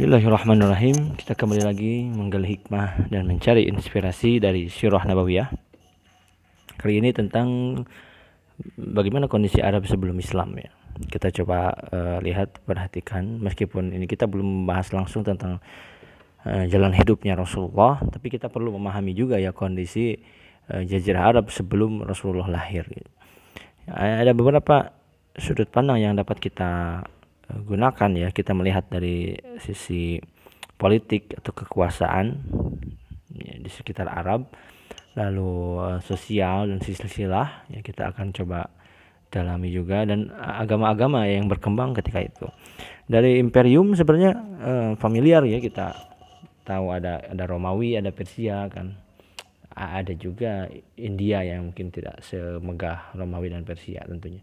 Bismillahirrahmanirrahim. Kita kembali lagi menggali hikmah dan mencari inspirasi dari Sirah Nabawiyah. Kali ini tentang bagaimana kondisi Arab sebelum Islam ya. Kita coba uh, lihat, perhatikan meskipun ini kita belum membahas langsung tentang uh, jalan hidupnya Rasulullah, tapi kita perlu memahami juga ya kondisi uh, jazirah Arab sebelum Rasulullah lahir. Ada beberapa sudut pandang yang dapat kita gunakan ya. Kita melihat dari sisi politik atau kekuasaan ya, di sekitar Arab. Lalu uh, sosial dan silsilah ya kita akan coba dalami juga. Dan agama-agama yang berkembang ketika itu. Dari imperium sebenarnya uh, familiar ya. Kita tahu ada ada Romawi ada Persia kan. Ada juga India yang mungkin tidak semegah Romawi dan Persia tentunya.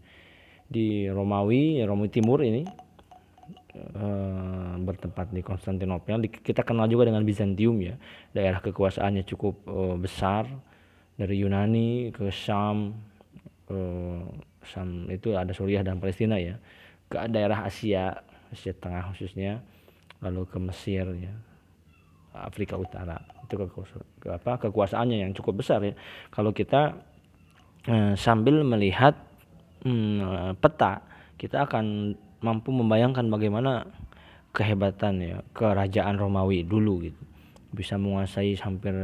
Di Romawi Romawi Timur ini uh, bertempat di Konstantinopel. Kita kenal juga dengan Bizantium ya, daerah kekuasaannya cukup uh, besar. Dari Yunani ke Syam, uh, Syam itu ada Suriah dan Palestina ya, ke daerah Asia, Asia Tengah khususnya, lalu ke Mesir ya, Afrika Utara. Itu ke, apa kekuasaannya yang cukup besar ya. Kalau kita uh, sambil melihat hmm, peta, kita akan mampu membayangkan bagaimana kehebatan ya kerajaan Romawi dulu gitu. Bisa menguasai hampir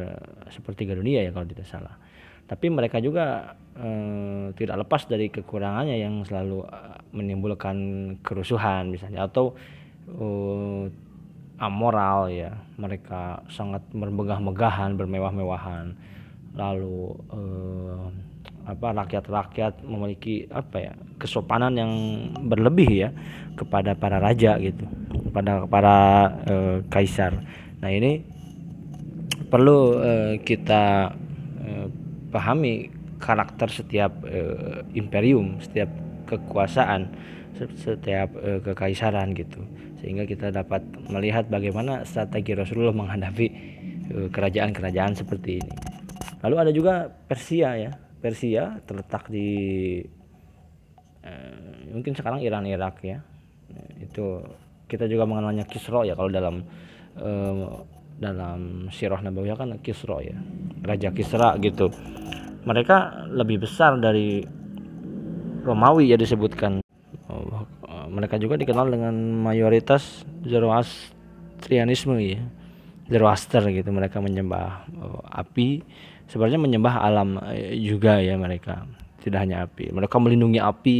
sepertiga dunia ya kalau tidak salah. Tapi mereka juga eh, tidak lepas dari kekurangannya yang selalu eh, menimbulkan kerusuhan misalnya atau eh, amoral ya. Mereka sangat bermegah-megahan bermewah-mewahan. Lalu eh, apa rakyat-rakyat memiliki apa ya kesopanan yang berlebih ya kepada para raja gitu kepada para e, kaisar. Nah ini perlu e, kita e, pahami karakter setiap e, imperium setiap kekuasaan setiap e, kekaisaran gitu. Sehingga kita dapat melihat bagaimana strategi Rasulullah menghadapi kerajaan-kerajaan seperti ini. Lalu ada juga Persia ya Persia terletak di eh, mungkin sekarang Iran Irak ya. Itu kita juga mengenalnya Kisro ya kalau dalam eh, dalam Sirah Nabawiyah kan Kisro ya Raja Kisra gitu. Mereka lebih besar dari Romawi ya disebutkan. Oh, mereka juga dikenal dengan mayoritas Zoroastrianisme ya Zoroaster gitu mereka menyembah oh, api sebenarnya menyembah alam eh, juga ya mereka. Tidak hanya api. Mereka melindungi api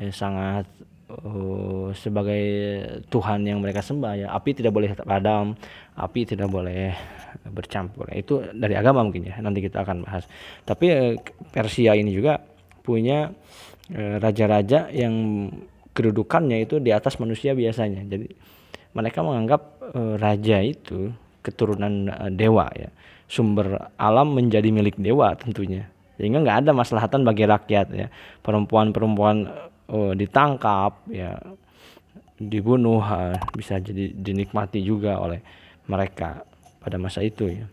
eh, sangat uh, sebagai Tuhan yang mereka sembah ya. Api tidak boleh padam api tidak boleh bercampur. Itu dari agama mungkin ya nanti kita akan bahas. Tapi eh, Persia ini juga punya raja-raja eh, yang kedudukannya itu di atas manusia biasanya. Jadi mereka menganggap eh, raja itu keturunan eh, dewa ya. Sumber alam menjadi milik dewa tentunya. Sehingga nggak ada maslahatan bagi rakyat ya. Perempuan-perempuan oh, ditangkap ya dibunuh bisa jadi dinikmati juga oleh mereka pada masa itu ya.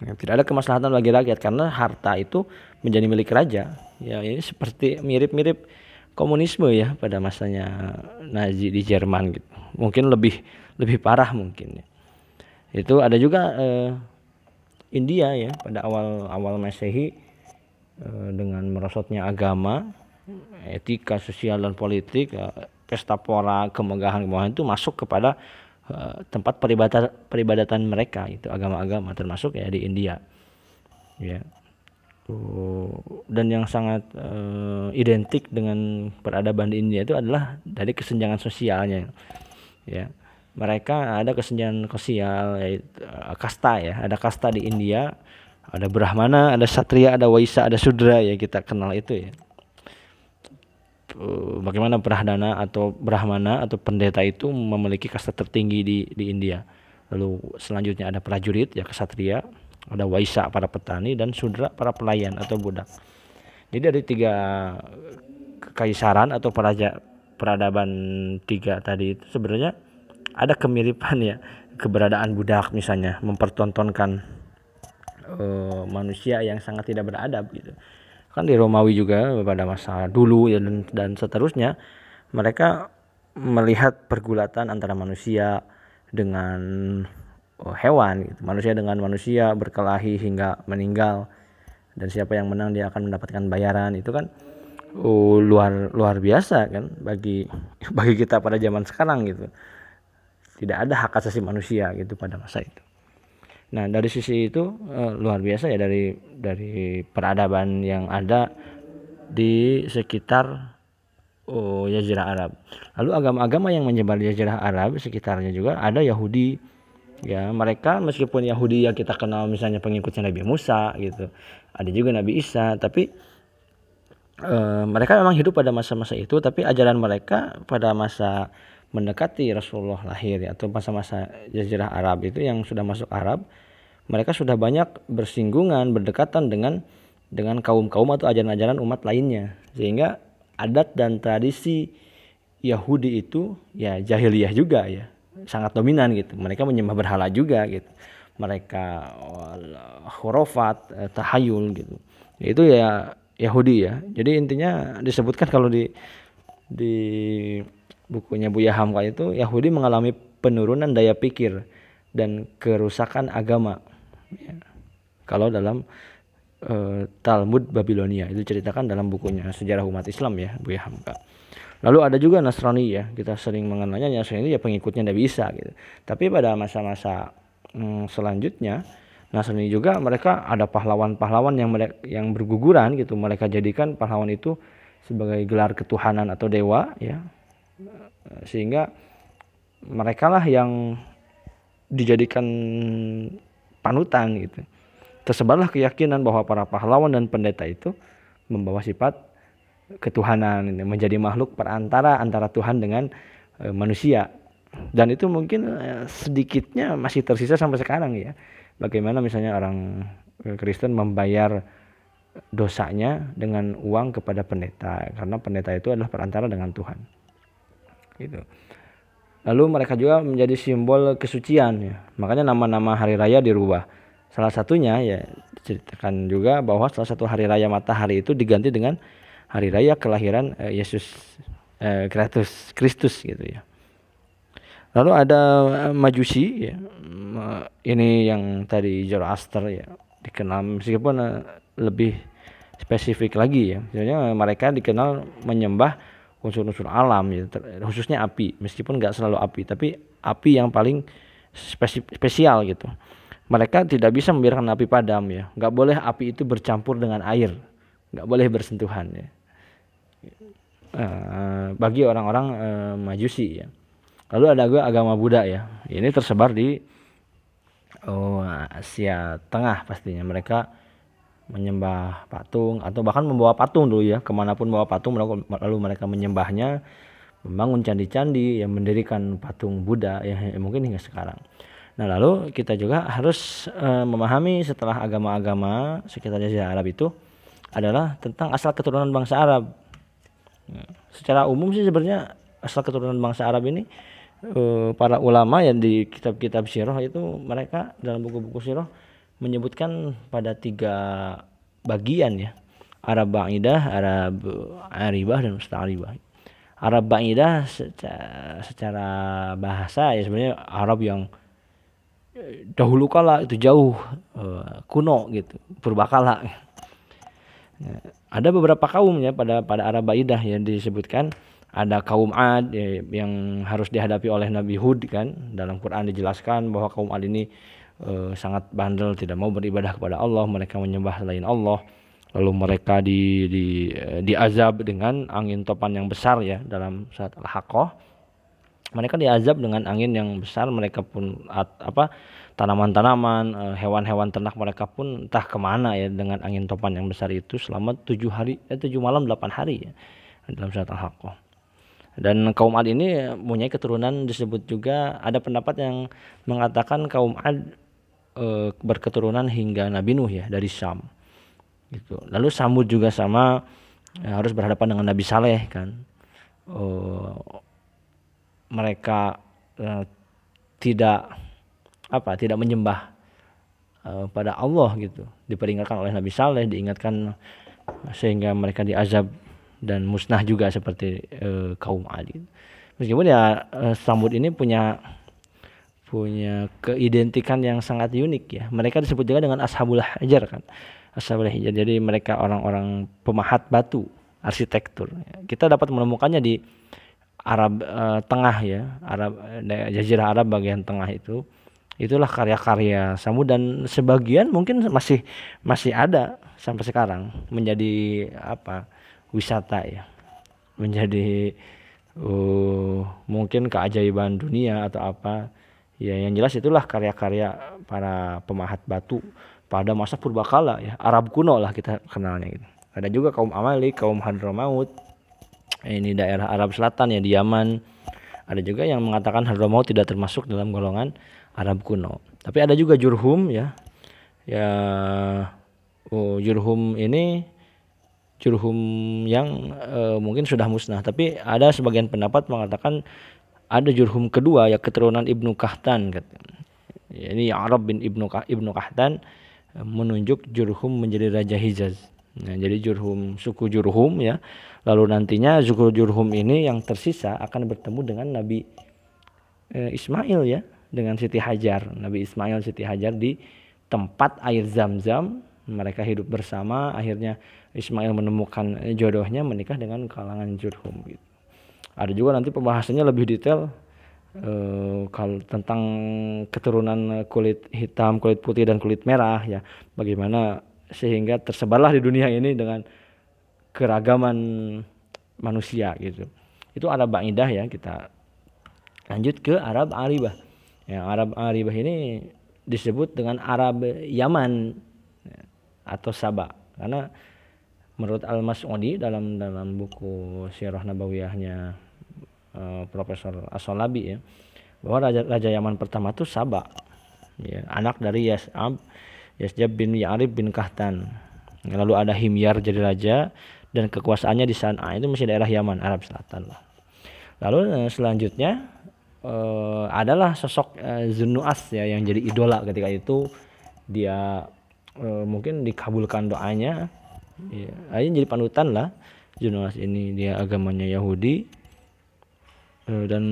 ya tidak ada kemaslahatan bagi rakyat karena harta itu menjadi milik raja. Ya ini seperti mirip-mirip komunisme ya pada masanya Nazi di Jerman gitu. Mungkin lebih lebih parah mungkin ya itu ada juga eh, India ya pada awal awal Masehi eh, dengan merosotnya agama, etika sosial dan politik, eh, pesta pora, kemegahan kemegahan itu masuk kepada eh, tempat peribadatan peribadatan mereka itu agama-agama termasuk ya di India. Ya. dan yang sangat uh, identik dengan peradaban di India itu adalah dari kesenjangan sosialnya. Ya mereka ada kesenjangan sosial yaitu kasta ya. Ada kasta di India ada Brahmana ada Satria ada Waisa ada Sudra ya kita kenal itu ya. Bagaimana Brahmana atau Brahmana atau pendeta itu memiliki kasta tertinggi di di India. Lalu selanjutnya ada prajurit ya kesatria ada Waisa para petani dan Sudra para pelayan atau budak. Jadi dari tiga kekaisaran atau peraja peradaban tiga tadi itu sebenarnya ada kemiripan ya keberadaan budak misalnya mempertontonkan uh, manusia yang sangat tidak beradab gitu. Kan di Romawi juga pada masa dulu ya dan, dan seterusnya mereka melihat pergulatan antara manusia dengan oh, hewan gitu. manusia dengan manusia berkelahi hingga meninggal dan siapa yang menang dia akan mendapatkan bayaran. Itu kan uh, luar luar biasa kan bagi bagi kita pada zaman sekarang gitu tidak ada hak asasi manusia gitu pada masa itu nah dari sisi itu uh, luar biasa ya dari dari peradaban yang ada di sekitar oh, Jazirah Arab. Lalu agama-agama yang menyebar di Jazirah Arab sekitarnya juga ada Yahudi. Ya, mereka meskipun Yahudi yang kita kenal misalnya pengikutnya Nabi Musa gitu. Ada juga Nabi Isa, tapi e, mereka memang hidup pada masa-masa itu, tapi ajaran mereka pada masa mendekati Rasulullah lahir ya, atau masa-masa Jazirah Arab itu yang sudah masuk Arab, mereka sudah banyak bersinggungan, berdekatan dengan dengan kaum-kaum atau ajaran-ajaran umat lainnya. Sehingga adat dan tradisi Yahudi itu ya jahiliyah juga ya sangat dominan gitu. Mereka menyembah berhala juga gitu. Mereka khurafat eh, tahayul gitu. Itu ya Yahudi ya. Jadi intinya disebutkan kalau di di bukunya Buya Hamka itu Yahudi mengalami penurunan daya pikir dan kerusakan agama ya. kalau dalam uh, Talmud Babilonia itu ceritakan dalam bukunya sejarah umat Islam ya Buya Hamka. Lalu ada juga Nasrani ya kita sering mengenalnya Nasrani ya pengikutnya Nabi Isa gitu. Tapi pada masa-masa hmm, selanjutnya Nasrani juga mereka ada pahlawan-pahlawan yang mereka yang berguguran gitu mereka jadikan pahlawan itu sebagai gelar ketuhanan atau dewa ya sehingga mereka lah yang dijadikan panutan gitu. Tersebarlah keyakinan bahwa para pahlawan dan pendeta itu membawa sifat ketuhanan menjadi makhluk perantara antara Tuhan dengan e, manusia. Dan itu mungkin e, sedikitnya masih tersisa sampai sekarang ya. Bagaimana misalnya orang Kristen membayar dosanya dengan uang kepada pendeta karena pendeta itu adalah perantara dengan Tuhan gitu lalu mereka juga menjadi simbol kesucian ya makanya nama-nama hari raya dirubah Salah satunya ya ceritakan juga bahwa salah satu hari raya matahari itu diganti dengan hari raya kelahiran eh, Yesus eh, Kristus gitu ya. Lalu ada eh, Majusi ya. Ini yang tadi Zoroaster ya dikenal meskipun eh, lebih spesifik lagi ya. Misalnya mereka dikenal menyembah unsur-unsur alam ya, khususnya api. Meskipun nggak selalu api tapi api yang paling spesial gitu. Mereka tidak bisa membiarkan api padam ya. Nggak boleh api itu bercampur dengan air. Nggak boleh bersentuhan ya. Uh, bagi orang-orang uh, majusi ya. Lalu ada juga agama Buddha ya. Ini tersebar di oh, Asia Tengah pastinya. Mereka menyembah patung atau bahkan membawa patung dulu ya ke mana pun bawa patung lalu mereka menyembahnya membangun candi-candi yang mendirikan patung Buddha ya mungkin hingga sekarang Nah, lalu kita juga harus e, memahami setelah agama-agama sekitar Jazirah Arab itu adalah tentang asal keturunan bangsa Arab. Nah, secara umum sih sebenarnya asal keturunan bangsa Arab ini e, para ulama yang di kitab-kitab sirah itu mereka dalam buku-buku sirah menyebutkan pada tiga bagian ya. Arab Ba'idah, Arab Aribah dan Musta'aribah. Arab Ba'idah secara, secara bahasa ya sebenarnya Arab yang dahulu kala itu jauh uh, kuno gitu purbakala ada beberapa kaum ya pada pada Arab Baidah yang disebutkan ada kaum Ad ya, yang harus dihadapi oleh Nabi Hud kan dalam Quran dijelaskan bahwa kaum Ad ini uh, sangat bandel tidak mau beribadah kepada Allah mereka menyembah selain Allah. Lalu mereka di di uh, diazab dengan angin topan yang besar ya dalam saat al-haqqah. Mereka diazab dengan angin yang besar mereka pun at, apa tanaman-tanaman eh, hewan-hewan ternak mereka pun entah ke mana ya dengan angin topan yang besar itu selama tujuh hari eh, tujuh malam delapan hari ya dalam surat al-haqqah. Dan kaum Ad ini mempunyai keturunan disebut juga ada pendapat yang mengatakan kaum Ad e, berketurunan hingga Nabi Nuh ya dari Syam. Gitu. Lalu Samud juga sama ya, harus berhadapan dengan Nabi Saleh kan. E, mereka uh, tidak apa tidak menyembah uh, pada Allah gitu. Diperingatkan oleh Nabi Saleh diingatkan sehingga mereka diazab dan musnah juga seperti uh, kaum Adi meskipun ya uh, Samud ini punya punya keidentikan yang sangat unik ya. Mereka disebut juga dengan ashabul hajar kan. Ashabul hajar. Jadi mereka orang-orang pemahat batu, arsitektur. Kita dapat menemukannya di Arab uh, Tengah ya, Arab Jazirah Arab bagian tengah itu. Itulah karya-karya Samud dan sebagian mungkin masih masih ada sampai sekarang menjadi apa? wisata ya. Menjadi uh, mungkin keajaiban dunia atau apa. Ya yang jelas itulah karya-karya para pemahat batu pada masa purbakala ya, Arab kuno lah kita kenalnya gitu. Ada juga kaum Amalik, kaum Hadramaut, ini daerah Arab Selatan ya di Yaman. Ada juga yang mengatakan Hadramaut tidak termasuk dalam golongan Arab kuno. Tapi ada juga Jurhum ya. Ya oh, Jurhum ini Jurhum yang uh, mungkin sudah musnah. Tapi ada sebagian pendapat mengatakan ada Jurhum kedua ya keturunan Ibnu Kahtan ya, ini Arab bin Ibnu Ibnu Kahtan eh, menunjuk Jurhum menjadi raja Hijaz Nah, jadi Jurhum suku Jurhum ya Lalu nantinya Zuhul Jurhum ini yang tersisa akan bertemu dengan Nabi e, Ismail ya, dengan Siti Hajar. Nabi Ismail Siti Hajar di tempat air zam-zam mereka hidup bersama akhirnya Ismail menemukan jodohnya menikah dengan kalangan Jurhum gitu. Ada juga nanti pembahasannya lebih detail e, kalau tentang keturunan kulit hitam, kulit putih dan kulit merah ya. Bagaimana sehingga tersebarlah di dunia ini dengan keragaman manusia gitu. Itu Arab Ba'idah ya kita lanjut ke Arab Aribah. Yang Arab Aribah ini disebut dengan Arab Yaman ya, atau Sabah karena menurut Al Mas'udi dalam dalam buku Sirah Nabawiyahnya uh, Profesor Asolabi ya. Bahwa raja, raja Yaman pertama itu Sabah ya, anak dari Yas'ab Yasjab bin Ya'rib bin Kahtan. Lalu ada Himyar jadi raja dan kekuasaannya di San'a. Itu masih daerah Yaman Arab Selatan lah. Lalu eh, selanjutnya eh, adalah sosok eh, Zunuas ya yang jadi idola ketika itu. Dia eh, mungkin dikabulkan doanya. Ya, akhirnya jadi panutan lah Zunuas ini. Dia agamanya Yahudi. eh, dan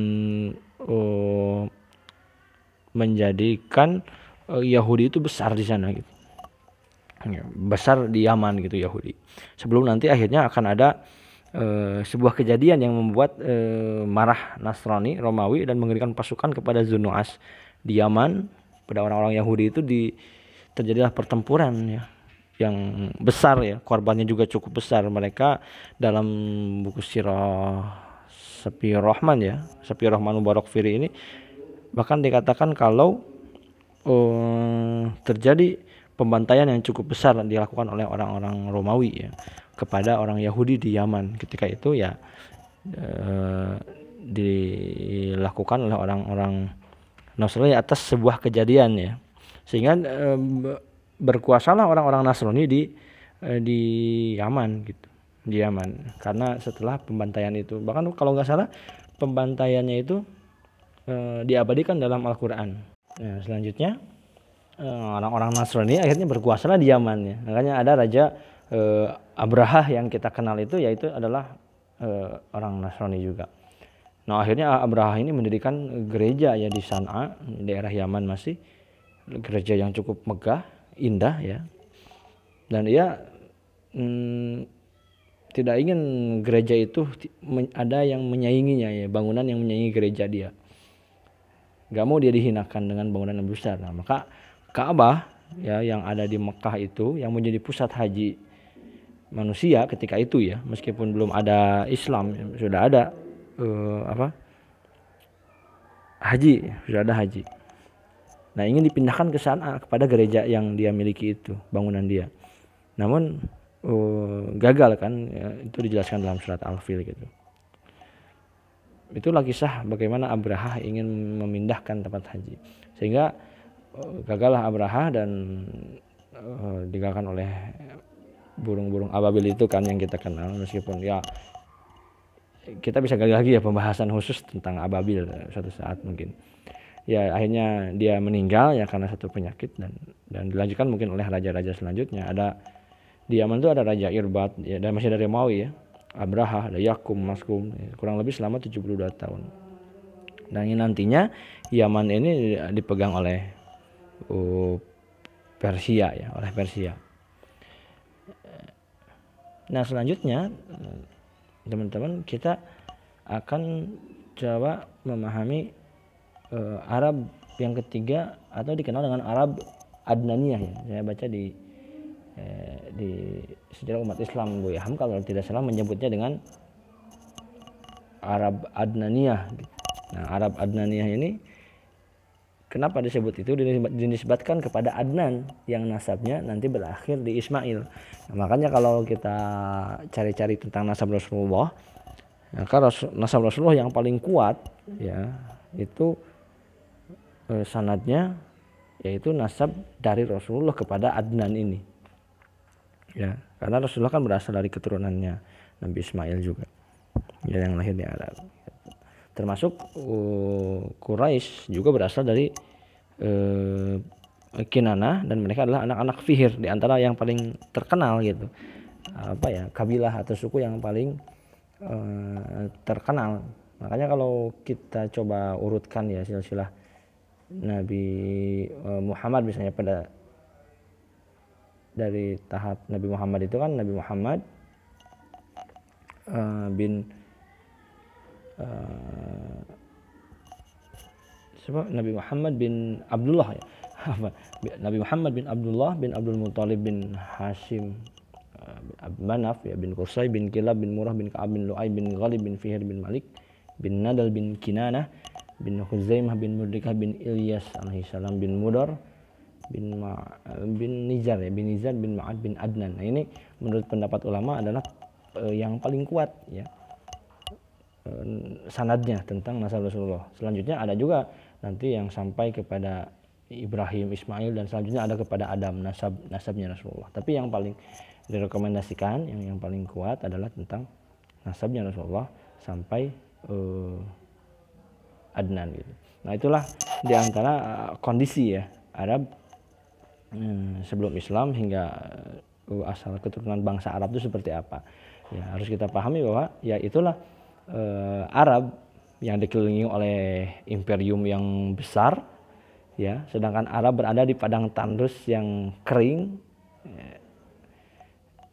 eh, menjadikan eh, Yahudi itu besar di sana gitu. Ya, besar di Yaman gitu Yahudi. Sebelum nanti akhirnya akan ada e, sebuah kejadian yang membuat e, marah Nasrani Romawi dan mengirimkan pasukan kepada Zunuas di Yaman. Pada orang-orang Yahudi itu di terjadilah pertempuran ya yang besar ya. Korbannya juga cukup besar mereka dalam buku sirah Sepi Rahman ya Sepi Rahman Mubarak Firi ini bahkan dikatakan kalau uh, terjadi pembantaian yang cukup besar dilakukan oleh orang-orang Romawi ya kepada orang Yahudi di Yaman. Ketika itu ya eh, dilakukan oleh orang-orang Nasrani atas sebuah kejadian ya. Sehingga eh, berkuasalah orang-orang Nasrani di eh, di Yaman gitu Yaman karena setelah pembantaian itu bahkan kalau nggak salah pembantaiannya itu eh, diabadikan dalam Al-Quran nah, selanjutnya Eh, orang-orang Nasrani akhirnya berkuasa di Yaman ya. Makanya ada raja eh, Abraha yang kita kenal itu yaitu adalah eh, orang Nasrani juga. Nah akhirnya Abraha ini mendirikan gereja ya di San'a, daerah Yaman masih gereja yang cukup megah, indah ya. Dan dia hmm, tidak ingin gereja itu ada yang menyainginya ya, bangunan yang menyaingi gereja dia. Gak mau dia dihinakan dengan bangunan yang besar. Nah, maka Ka'bah ya yang ada di Mekah itu yang menjadi pusat haji manusia ketika itu ya meskipun belum ada Islam sudah ada uh, apa haji sudah ada haji nah ingin dipindahkan ke sana kepada gereja yang dia miliki itu bangunan dia namun uh, gagal kan? Ya, itu dijelaskan dalam surat Al-Fil gitu. Itulah kisah bagaimana Abraha ingin memindahkan tempat haji. Sehingga gagallah Abraha dan uh, digagalkan oleh burung-burung ababil itu kan yang kita kenal. Meskipun ya kita bisa gali lagi ya pembahasan khusus tentang ababil suatu saat mungkin. Ya akhirnya dia meninggal ya karena satu penyakit dan dan dilanjutkan mungkin oleh raja-raja selanjutnya. Ada di Yaman itu ada raja Irbat ya dan masih dari Maui ya. Abraha ada Yakum Maskum ya, kurang lebih selama 72 tahun. Dan nantinya Yaman ini dipegang oleh uh, Persia ya oleh Persia. Nah selanjutnya teman-teman kita akan coba memahami uh, Arab yang ketiga atau dikenal dengan Arab Adnaniyah ya. Saya baca di eh, di sejarah umat Islam Bu Yaham kalau tidak salah menyebutnya dengan Arab Adnaniyah nah Arab Adnaniyah ini Kenapa disebut itu? Dinisbatkan kepada Adnan yang nasabnya nanti berakhir di Ismail. Nah, makanya kalau kita cari-cari tentang nasab Rasulullah, maka nasab Rasulullah yang paling kuat ya itu eh, sanadnya yaitu nasab dari Rasulullah kepada Adnan ini. Ya, karena Rasulullah kan berasal dari keturunannya Nabi Ismail juga. Ya, yang lahir di Arab. Termasuk uh, Quraisy juga berasal dari uh, Kinana dan mereka adalah anak-anak Fihir di antara yang paling terkenal gitu. Apa ya kabilah atau suku yang paling uh, terkenal. Makanya kalau kita coba urutkan ya silsilah Nabi uh, Muhammad misalnya pada dari tahap Nabi Muhammad itu kan Nabi Muhammad uh, bin uh, Nabi Muhammad bin Abdullah ya. Nabi Muhammad bin Abdullah bin Abdul Muthalib bin Hashim uh, bin Manaf ya bin Qusay bin Kilab bin Murah bin Ka'ab bin Lu'ay bin Ghalib bin Fihir bin Malik bin Nadal bin Kinanah bin Huzaimah bin Murdikah bin Ilyas alaihi salam bin Mudar bin Ma, bin Nizar ya bin Nizar bin Ma'ad bin Adnan. Nah ini menurut pendapat ulama adalah uh, yang paling kuat ya Eh, sanadnya tentang nasab Rasulullah. Selanjutnya ada juga nanti yang sampai kepada Ibrahim, Ismail dan selanjutnya ada kepada Adam nasab nasabnya Rasulullah. Tapi yang paling direkomendasikan yang yang paling kuat adalah tentang nasabnya Rasulullah sampai uh, Adnan gitu. Nah itulah di antara uh, kondisi ya Arab sebelum Islam hingga uh, asal keturunan bangsa Arab itu seperti apa. Ya harus kita pahami bahwa ya itulah uh, Arab yang dikelilingi oleh imperium yang besar ya sedangkan Arab berada di padang tandus yang kering ya,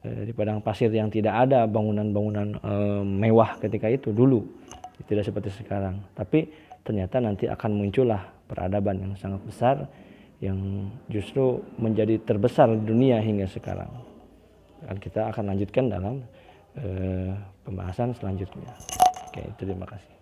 uh, di padang pasir yang tidak ada bangunan-bangunan uh, mewah ketika itu dulu tidak seperti sekarang tapi ternyata nanti akan muncullah peradaban yang sangat besar yang justru menjadi terbesar di dunia hingga sekarang dan kita akan lanjutkan dalam uh, pembahasan selanjutnya. Oke, terima kasih.